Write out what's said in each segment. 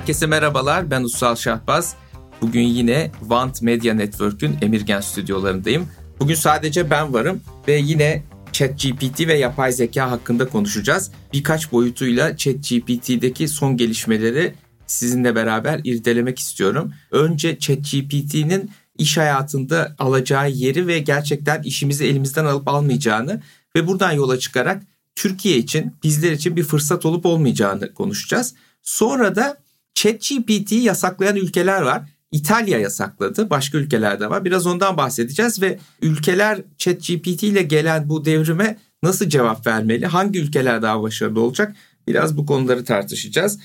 Herkese merhabalar, ben Ussal Şahbaz. Bugün yine Want Media Network'ün Emirgen stüdyolarındayım. Bugün sadece ben varım ve yine ChatGPT ve yapay zeka hakkında konuşacağız. Birkaç boyutuyla ChatGPT'deki son gelişmeleri sizinle beraber irdelemek istiyorum. Önce ChatGPT'nin iş hayatında alacağı yeri ve gerçekten işimizi elimizden alıp almayacağını ve buradan yola çıkarak Türkiye için, bizler için bir fırsat olup olmayacağını konuşacağız. Sonra da ChatGPT'yi yasaklayan ülkeler var. İtalya yasakladı. Başka ülkelerde var. Biraz ondan bahsedeceğiz ve ülkeler ChatGPT ile gelen bu devrime nasıl cevap vermeli? Hangi ülkeler daha başarılı olacak? Biraz bu konuları tartışacağız.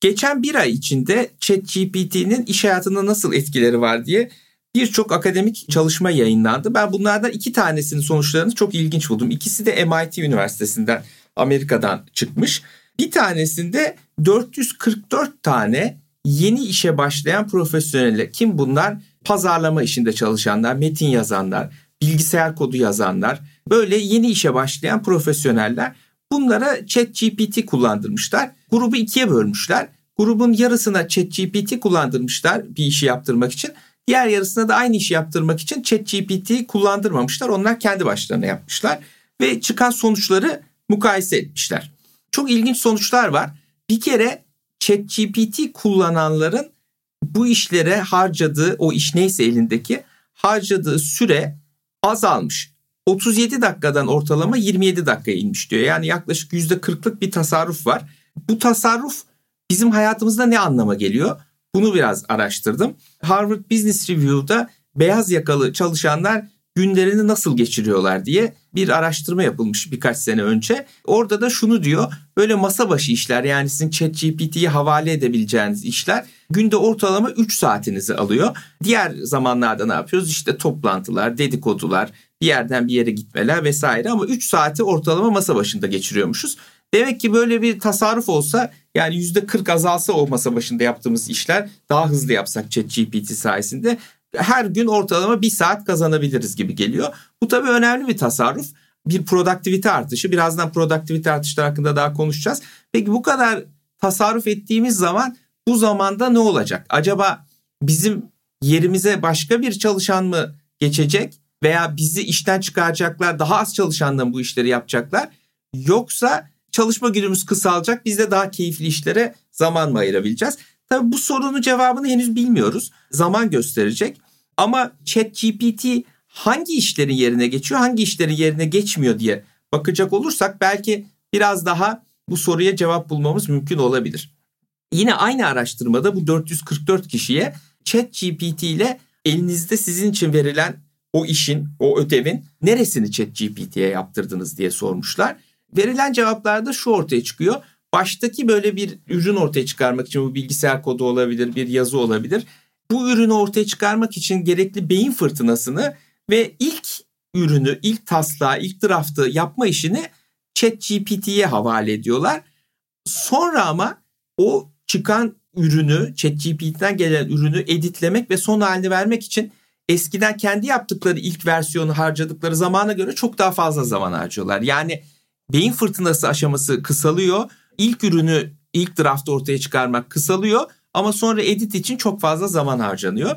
Geçen bir ay içinde ChatGPT'nin iş hayatında nasıl etkileri var diye birçok akademik çalışma yayınlandı. Ben bunlardan iki tanesinin sonuçlarını çok ilginç buldum. İkisi de MIT Üniversitesi'nden Amerika'dan çıkmış. Bir tanesinde 444 tane yeni işe başlayan profesyonelle kim bunlar? Pazarlama işinde çalışanlar, metin yazanlar, bilgisayar kodu yazanlar, böyle yeni işe başlayan profesyoneller. Bunlara ChatGPT kullandırmışlar. Grubu ikiye bölmüşler. Grubun yarısına ChatGPT kullandırmışlar bir işi yaptırmak için. Diğer yarısına da aynı işi yaptırmak için ChatGPT kullandırmamışlar. Onlar kendi başlarına yapmışlar ve çıkan sonuçları mukayese etmişler. Çok ilginç sonuçlar var. Bir kere ChatGPT kullananların bu işlere harcadığı o iş neyse elindeki harcadığı süre azalmış. 37 dakikadan ortalama 27 dakikaya inmiş diyor. Yani yaklaşık %40'lık bir tasarruf var. Bu tasarruf bizim hayatımızda ne anlama geliyor? Bunu biraz araştırdım. Harvard Business Review'da beyaz yakalı çalışanlar günlerini nasıl geçiriyorlar diye bir araştırma yapılmış birkaç sene önce. Orada da şunu diyor. Böyle masa başı işler yani sizin ChatGPT'ye havale edebileceğiniz işler günde ortalama 3 saatinizi alıyor. Diğer zamanlarda ne yapıyoruz? İşte toplantılar, dedikodular, bir yerden bir yere gitmeler vesaire ama 3 saati ortalama masa başında geçiriyormuşuz. Demek ki böyle bir tasarruf olsa yani %40 azalsa o masa başında yaptığımız işler daha hızlı yapsak ChatGPT sayesinde her gün ortalama bir saat kazanabiliriz gibi geliyor. Bu tabii önemli bir tasarruf. Bir produktivite artışı. Birazdan produktivite artışları hakkında daha konuşacağız. Peki bu kadar tasarruf ettiğimiz zaman bu zamanda ne olacak? Acaba bizim yerimize başka bir çalışan mı geçecek veya bizi işten çıkaracaklar, daha az çalışanla mı bu işleri yapacaklar? Yoksa çalışma günümüz kısalacak, biz de daha keyifli işlere zaman mı ayırabileceğiz? Tabii bu sorunun cevabını henüz bilmiyoruz. Zaman gösterecek. Ama ChatGPT hangi işlerin yerine geçiyor, hangi işlerin yerine geçmiyor diye bakacak olursak belki biraz daha bu soruya cevap bulmamız mümkün olabilir. Yine aynı araştırmada bu 444 kişiye ChatGPT ile elinizde sizin için verilen o işin, o ödevin neresini ChatGPT'ye yaptırdınız diye sormuşlar. Verilen cevaplarda şu ortaya çıkıyor baştaki böyle bir ürün ortaya çıkarmak için bu bilgisayar kodu olabilir, bir yazı olabilir. Bu ürünü ortaya çıkarmak için gerekli beyin fırtınasını ve ilk ürünü, ilk taslağı, ilk draftı yapma işini ChatGPT'ye havale ediyorlar. Sonra ama o çıkan ürünü, ChatGPT'den gelen ürünü editlemek ve son halini vermek için eskiden kendi yaptıkları ilk versiyonu harcadıkları zamana göre çok daha fazla zaman harcıyorlar. Yani beyin fırtınası aşaması kısalıyor ilk ürünü ilk draft ortaya çıkarmak kısalıyor ama sonra edit için çok fazla zaman harcanıyor.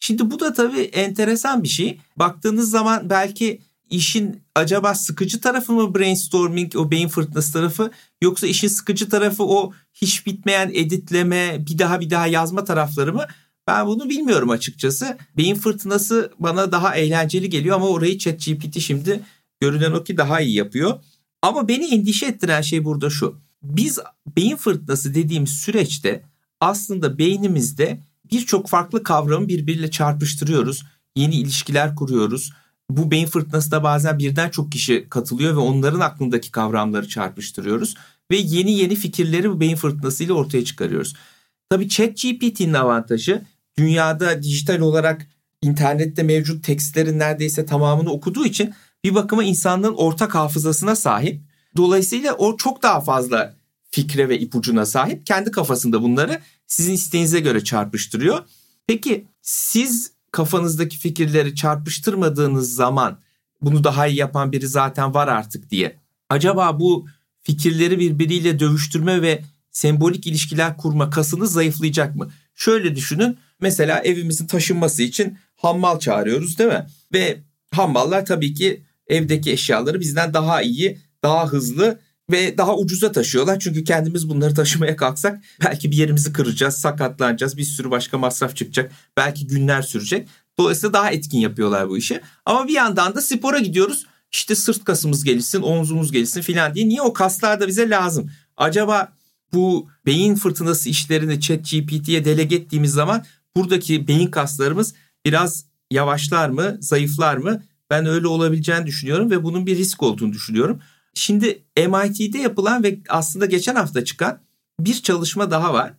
Şimdi bu da tabii enteresan bir şey. Baktığınız zaman belki işin acaba sıkıcı tarafı mı brainstorming, o beyin fırtınası tarafı yoksa işin sıkıcı tarafı o hiç bitmeyen editleme, bir daha bir daha yazma tarafları mı? Ben bunu bilmiyorum açıkçası. Beyin fırtınası bana daha eğlenceli geliyor ama orayı ChatGPT şimdi görünen o ki daha iyi yapıyor. Ama beni endişe ettiren şey burada şu. Biz beyin fırtınası dediğimiz süreçte aslında beynimizde birçok farklı kavramı birbiriyle çarpıştırıyoruz. Yeni ilişkiler kuruyoruz. Bu beyin fırtınasında bazen birden çok kişi katılıyor ve onların aklındaki kavramları çarpıştırıyoruz. Ve yeni yeni fikirleri bu beyin fırtınasıyla ortaya çıkarıyoruz. Tabii ChatGPT'nin avantajı dünyada dijital olarak internette mevcut tekstlerin neredeyse tamamını okuduğu için bir bakıma insanlığın ortak hafızasına sahip Dolayısıyla o çok daha fazla fikre ve ipucuna sahip. Kendi kafasında bunları sizin isteğinize göre çarpıştırıyor. Peki siz kafanızdaki fikirleri çarpıştırmadığınız zaman bunu daha iyi yapan biri zaten var artık diye. Acaba bu fikirleri birbiriyle dövüştürme ve sembolik ilişkiler kurma kasını zayıflayacak mı? Şöyle düşünün. Mesela evimizin taşınması için hammal çağırıyoruz değil mi? Ve hammallar tabii ki evdeki eşyaları bizden daha iyi, daha hızlı ve daha ucuza taşıyorlar. Çünkü kendimiz bunları taşımaya kalksak belki bir yerimizi kıracağız, sakatlanacağız, bir sürü başka masraf çıkacak. Belki günler sürecek. Dolayısıyla daha etkin yapıyorlar bu işi. Ama bir yandan da spora gidiyoruz. İşte sırt kasımız gelişsin, omzumuz gelişsin filan diye. Niye o kaslar da bize lazım? Acaba bu beyin fırtınası işlerini chat GPT'ye delege ettiğimiz zaman buradaki beyin kaslarımız biraz yavaşlar mı, zayıflar mı? Ben öyle olabileceğini düşünüyorum ve bunun bir risk olduğunu düşünüyorum. Şimdi MIT'de yapılan ve aslında geçen hafta çıkan bir çalışma daha var.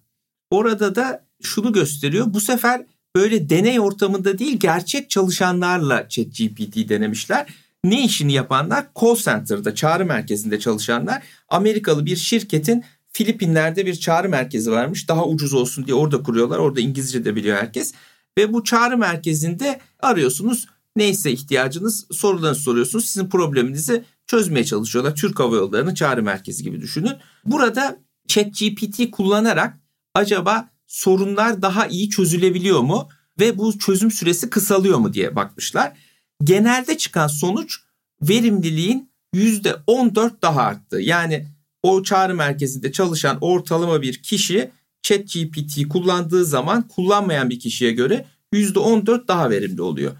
Orada da şunu gösteriyor. Bu sefer böyle deney ortamında değil gerçek çalışanlarla ChatGPT denemişler. Ne işini yapanlar? Call center'da, çağrı merkezinde çalışanlar. Amerikalı bir şirketin Filipinler'de bir çağrı merkezi varmış. Daha ucuz olsun diye orada kuruyorlar. Orada İngilizce de biliyor herkes. Ve bu çağrı merkezinde arıyorsunuz. Neyse ihtiyacınız sorularınızı soruyorsunuz. Sizin probleminizi çözmeye çalışıyorlar. Türk Hava Yolları'nın çağrı merkezi gibi düşünün. Burada ChatGPT kullanarak acaba sorunlar daha iyi çözülebiliyor mu ve bu çözüm süresi kısalıyor mu diye bakmışlar. Genelde çıkan sonuç verimliliğin %14 daha arttı. Yani o çağrı merkezinde çalışan ortalama bir kişi ChatGPT kullandığı zaman kullanmayan bir kişiye göre %14 daha verimli oluyor.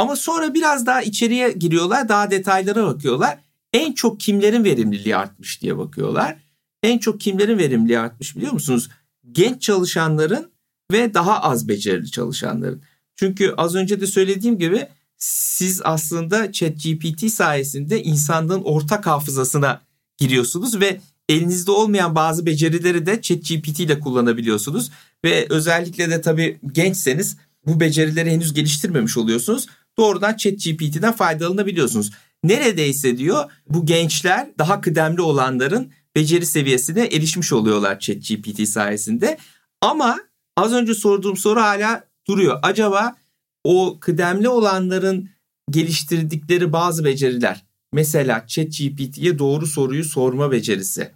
Ama sonra biraz daha içeriye giriyorlar, daha detaylara bakıyorlar. En çok kimlerin verimliliği artmış diye bakıyorlar. En çok kimlerin verimliliği artmış biliyor musunuz? Genç çalışanların ve daha az becerili çalışanların. Çünkü az önce de söylediğim gibi siz aslında ChatGPT sayesinde insanlığın ortak hafızasına giriyorsunuz ve elinizde olmayan bazı becerileri de ChatGPT ile kullanabiliyorsunuz. Ve özellikle de tabii gençseniz bu becerileri henüz geliştirmemiş oluyorsunuz. Doğrudan ChatGPT'den faydalanabiliyorsunuz. Neredeyse diyor bu gençler daha kıdemli olanların beceri seviyesine erişmiş oluyorlar ChatGPT sayesinde. Ama az önce sorduğum soru hala duruyor. Acaba o kıdemli olanların geliştirdikleri bazı beceriler mesela ChatGPT'ye doğru soruyu sorma becerisi,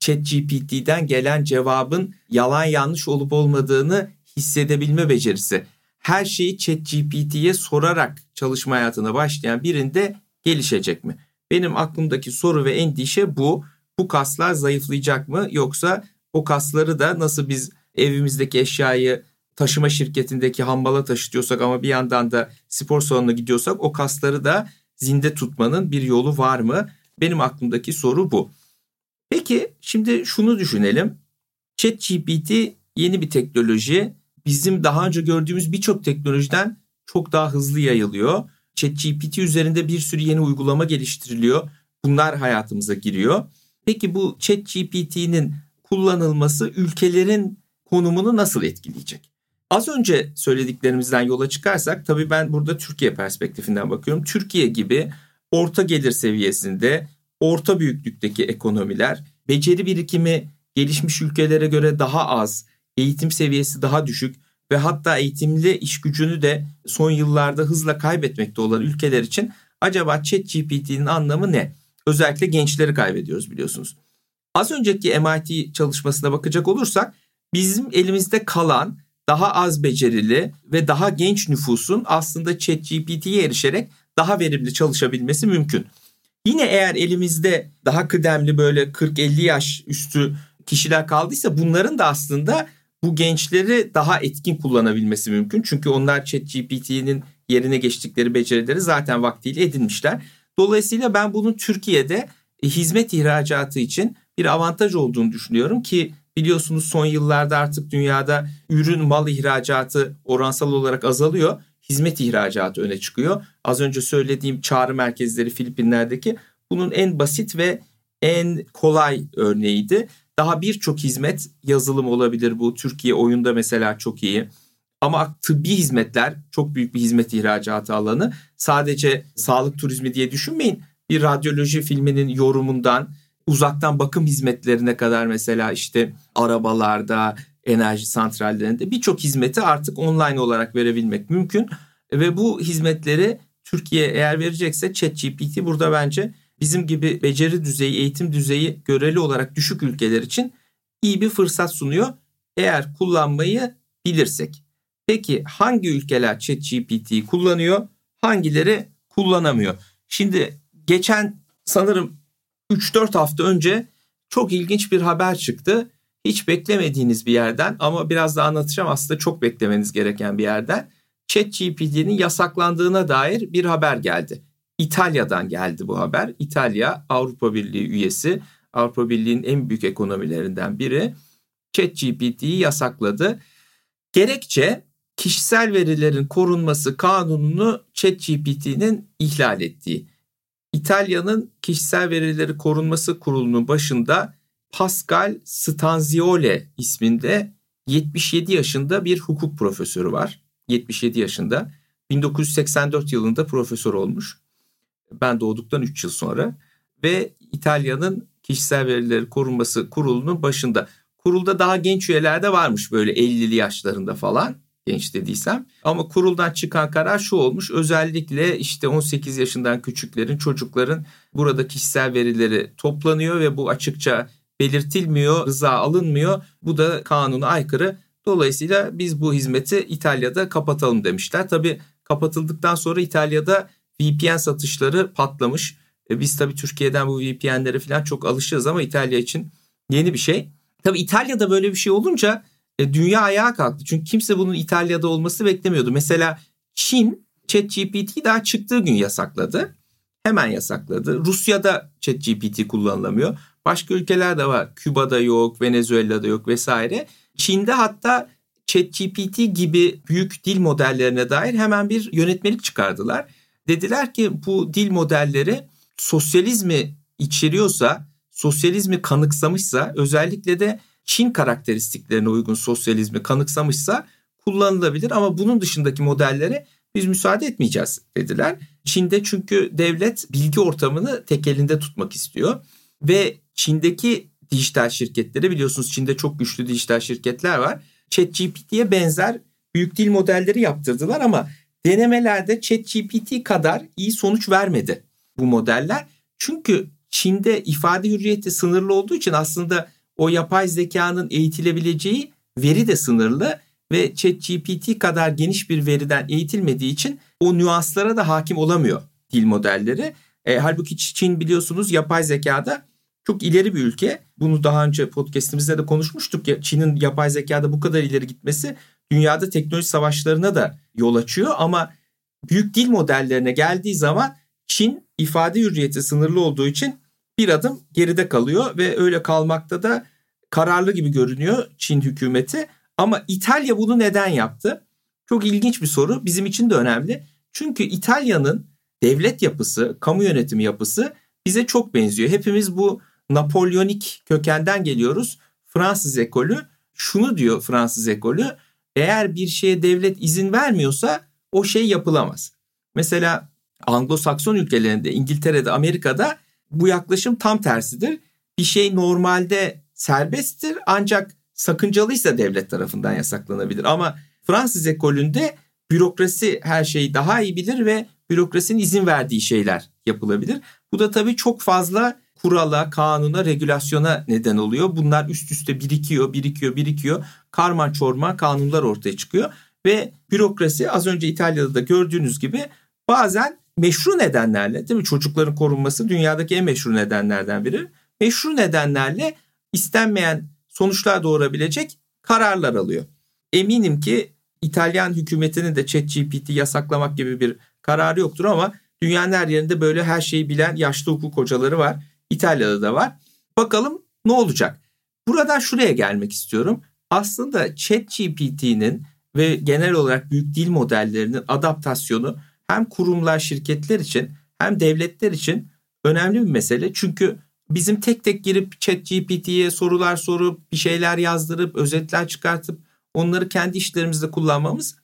ChatGPT'den gelen cevabın yalan yanlış olup olmadığını hissedebilme becerisi. Her şeyi ChatGPT'ye sorarak çalışma hayatına başlayan birinde gelişecek mi? Benim aklımdaki soru ve endişe bu. Bu kaslar zayıflayacak mı yoksa o kasları da nasıl biz evimizdeki eşyayı taşıma şirketindeki hambala taşıtıyorsak ama bir yandan da spor salonuna gidiyorsak o kasları da zinde tutmanın bir yolu var mı? Benim aklımdaki soru bu. Peki şimdi şunu düşünelim. ChatGPT yeni bir teknoloji. Bizim daha önce gördüğümüz birçok teknolojiden çok daha hızlı yayılıyor. ChatGPT üzerinde bir sürü yeni uygulama geliştiriliyor. Bunlar hayatımıza giriyor. Peki bu ChatGPT'nin kullanılması ülkelerin konumunu nasıl etkileyecek? Az önce söylediklerimizden yola çıkarsak tabii ben burada Türkiye perspektifinden bakıyorum. Türkiye gibi orta gelir seviyesinde, orta büyüklükteki ekonomiler, beceri birikimi gelişmiş ülkelere göre daha az, eğitim seviyesi daha düşük ve hatta eğitimli iş gücünü de son yıllarda hızla kaybetmekte olan ülkeler için acaba ChatGPT'nin anlamı ne? Özellikle gençleri kaybediyoruz biliyorsunuz. Az önceki MIT çalışmasına bakacak olursak bizim elimizde kalan daha az becerili ve daha genç nüfusun aslında ChatGPT'ye erişerek daha verimli çalışabilmesi mümkün. Yine eğer elimizde daha kıdemli böyle 40-50 yaş üstü kişiler kaldıysa bunların da aslında bu gençleri daha etkin kullanabilmesi mümkün. Çünkü onlar ChatGPT'nin yerine geçtikleri becerileri zaten vaktiyle edinmişler. Dolayısıyla ben bunun Türkiye'de hizmet ihracatı için bir avantaj olduğunu düşünüyorum ki biliyorsunuz son yıllarda artık dünyada ürün mal ihracatı oransal olarak azalıyor. Hizmet ihracatı öne çıkıyor. Az önce söylediğim çağrı merkezleri Filipinler'deki bunun en basit ve en kolay örneğiydi. Daha birçok hizmet yazılım olabilir bu. Türkiye oyunda mesela çok iyi. Ama tıbbi hizmetler çok büyük bir hizmet ihracatı alanı. Sadece sağlık turizmi diye düşünmeyin. Bir radyoloji filminin yorumundan uzaktan bakım hizmetlerine kadar mesela işte arabalarda, enerji santrallerinde birçok hizmeti artık online olarak verebilmek mümkün. Ve bu hizmetleri Türkiye eğer verecekse ChatGPT burada bence bizim gibi beceri düzeyi, eğitim düzeyi göreli olarak düşük ülkeler için iyi bir fırsat sunuyor eğer kullanmayı bilirsek. Peki hangi ülkeler ChatGPT'yi kullanıyor? Hangileri kullanamıyor? Şimdi geçen sanırım 3-4 hafta önce çok ilginç bir haber çıktı. Hiç beklemediğiniz bir yerden ama biraz da anlatacağım aslında çok beklemeniz gereken bir yerden. ChatGPT'nin yasaklandığına dair bir haber geldi. İtalya'dan geldi bu haber. İtalya Avrupa Birliği üyesi, Avrupa Birliği'nin en büyük ekonomilerinden biri. ChatGPT'yi yasakladı. Gerekçe kişisel verilerin korunması kanununu ChatGPT'nin ihlal ettiği. İtalya'nın kişisel verileri korunması kurulunun başında Pascal Stanziole isminde 77 yaşında bir hukuk profesörü var. 77 yaşında. 1984 yılında profesör olmuş. Ben doğduktan 3 yıl sonra ve İtalya'nın kişisel verileri korunması kurulunun başında. Kurulda daha genç üyeler de varmış böyle 50'li yaşlarında falan genç dediysem. Ama kuruldan çıkan karar şu olmuş. Özellikle işte 18 yaşından küçüklerin, çocukların burada kişisel verileri toplanıyor ve bu açıkça belirtilmiyor, rıza alınmıyor. Bu da kanuna aykırı. Dolayısıyla biz bu hizmeti İtalya'da kapatalım demişler. Tabii kapatıldıktan sonra İtalya'da VPN satışları patlamış. E biz tabii Türkiye'den bu VPN'lere falan çok alışığız ama İtalya için yeni bir şey. Tabii İtalya'da böyle bir şey olunca e, dünya ayağa kalktı. Çünkü kimse bunun İtalya'da olması beklemiyordu. Mesela Çin ChatGPT daha çıktığı gün yasakladı. Hemen yasakladı. Rusya'da ChatGPT kullanılamıyor. Başka ülkelerde var. Küba'da yok, Venezuela'da yok vesaire. Çin'de hatta ChatGPT gibi büyük dil modellerine dair hemen bir yönetmelik çıkardılar. Dediler ki bu dil modelleri sosyalizmi içeriyorsa, sosyalizmi kanıksamışsa özellikle de Çin karakteristiklerine uygun sosyalizmi kanıksamışsa kullanılabilir ama bunun dışındaki modellere biz müsaade etmeyeceğiz dediler. Çin'de çünkü devlet bilgi ortamını tek elinde tutmak istiyor ve Çin'deki dijital şirketleri biliyorsunuz Çin'de çok güçlü dijital şirketler var. ChatGPT'ye benzer büyük dil modelleri yaptırdılar ama denemelerde ChatGPT kadar iyi sonuç vermedi bu modeller. Çünkü Çin'de ifade hürriyeti sınırlı olduğu için aslında o yapay zekanın eğitilebileceği veri de sınırlı ve ChatGPT kadar geniş bir veriden eğitilmediği için o nüanslara da hakim olamıyor dil modelleri. E, halbuki Çin biliyorsunuz yapay zekada çok ileri bir ülke. Bunu daha önce podcastimizde de konuşmuştuk ya Çin'in yapay zekada bu kadar ileri gitmesi dünyada teknoloji savaşlarına da yol açıyor ama büyük dil modellerine geldiği zaman Çin ifade hürriyeti sınırlı olduğu için bir adım geride kalıyor ve öyle kalmakta da kararlı gibi görünüyor Çin hükümeti. Ama İtalya bunu neden yaptı? Çok ilginç bir soru. Bizim için de önemli. Çünkü İtalya'nın devlet yapısı, kamu yönetimi yapısı bize çok benziyor. Hepimiz bu Napolyonik kökenden geliyoruz. Fransız ekolü şunu diyor Fransız ekolü. Eğer bir şeye devlet izin vermiyorsa o şey yapılamaz. Mesela Anglo-Sakson ülkelerinde, İngiltere'de, Amerika'da bu yaklaşım tam tersidir. Bir şey normalde serbesttir ancak sakıncalıysa devlet tarafından yasaklanabilir. Ama Fransız ekolünde bürokrasi her şeyi daha iyi bilir ve bürokrasinin izin verdiği şeyler yapılabilir. Bu da tabii çok fazla kurala, kanuna, regülasyona neden oluyor. Bunlar üst üste birikiyor, birikiyor, birikiyor. Karman çorman kanunlar ortaya çıkıyor. Ve bürokrasi az önce İtalya'da da gördüğünüz gibi bazen meşru nedenlerle değil mi çocukların korunması dünyadaki en meşru nedenlerden biri. Meşru nedenlerle istenmeyen sonuçlar doğurabilecek kararlar alıyor. Eminim ki İtalyan hükümetinin de ChatGPT yasaklamak gibi bir kararı yoktur ama dünyanın her yerinde böyle her şeyi bilen yaşlı hukuk hocaları var. İtalya'da da var. Bakalım ne olacak? Buradan şuraya gelmek istiyorum. Aslında ChatGPT'nin ve genel olarak büyük dil modellerinin adaptasyonu hem kurumlar, şirketler için hem devletler için önemli bir mesele. Çünkü bizim tek tek girip ChatGPT'ye sorular sorup bir şeyler yazdırıp özetler çıkartıp onları kendi işlerimizde kullanmamız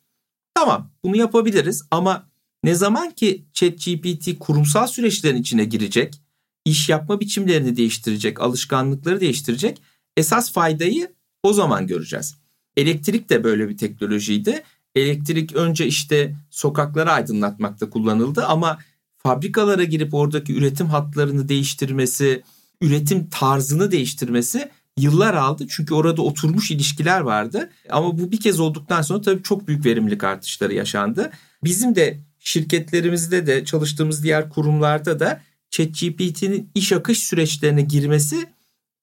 tamam bunu yapabiliriz ama ne zaman ki ChatGPT kurumsal süreçlerin içine girecek, iş yapma biçimlerini değiştirecek, alışkanlıkları değiştirecek esas faydayı o zaman göreceğiz. Elektrik de böyle bir teknolojiydi. Elektrik önce işte sokakları aydınlatmakta kullanıldı ama fabrikalara girip oradaki üretim hatlarını değiştirmesi, üretim tarzını değiştirmesi yıllar aldı. Çünkü orada oturmuş ilişkiler vardı. Ama bu bir kez olduktan sonra tabii çok büyük verimlilik artışları yaşandı. Bizim de şirketlerimizde de çalıştığımız diğer kurumlarda da ChatGPT'nin iş akış süreçlerine girmesi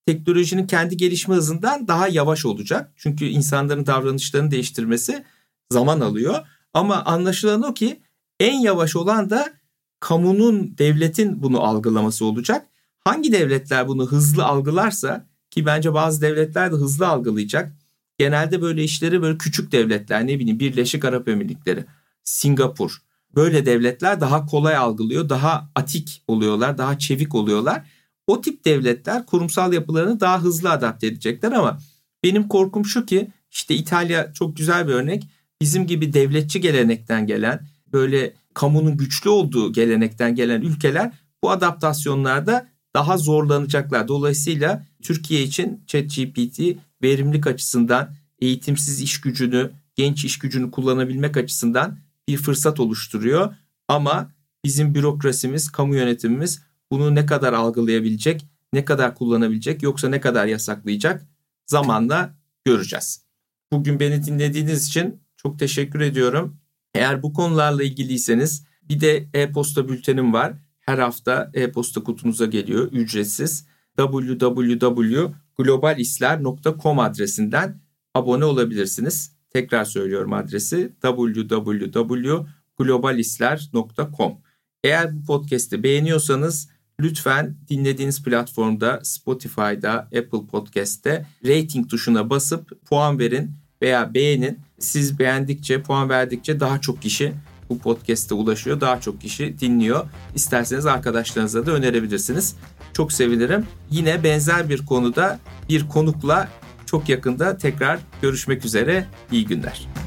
teknolojinin kendi gelişme hızından daha yavaş olacak. Çünkü insanların davranışlarını değiştirmesi zaman alıyor. Ama anlaşılan o ki en yavaş olan da kamunun, devletin bunu algılaması olacak. Hangi devletler bunu hızlı algılarsa ki bence bazı devletler de hızlı algılayacak. Genelde böyle işleri böyle küçük devletler ne bileyim Birleşik Arap Emirlikleri, Singapur böyle devletler daha kolay algılıyor, daha atik oluyorlar, daha çevik oluyorlar. O tip devletler kurumsal yapılarını daha hızlı adapte edecekler ama benim korkum şu ki işte İtalya çok güzel bir örnek. Bizim gibi devletçi gelenekten gelen böyle kamunun güçlü olduğu gelenekten gelen ülkeler bu adaptasyonlarda daha zorlanacaklar. Dolayısıyla Türkiye için ChatGPT verimlilik açısından eğitimsiz iş gücünü, genç iş gücünü kullanabilmek açısından bir fırsat oluşturuyor. Ama bizim bürokrasimiz, kamu yönetimimiz bunu ne kadar algılayabilecek, ne kadar kullanabilecek yoksa ne kadar yasaklayacak zamanla göreceğiz. Bugün beni dinlediğiniz için çok teşekkür ediyorum. Eğer bu konularla ilgiliyseniz bir de e-posta bültenim var. Her hafta e-posta kutunuza geliyor ücretsiz. www.globalisler.com adresinden abone olabilirsiniz. Tekrar söylüyorum adresi www.globalisler.com. Eğer bu podcast'i beğeniyorsanız lütfen dinlediğiniz platformda Spotify'da, Apple Podcast'te rating tuşuna basıp puan verin veya beğenin. Siz beğendikçe, puan verdikçe daha çok kişi bu podcast'e ulaşıyor. Daha çok kişi dinliyor. İsterseniz arkadaşlarınıza da önerebilirsiniz. Çok sevinirim. Yine benzer bir konuda bir konukla çok yakında tekrar görüşmek üzere. İyi günler.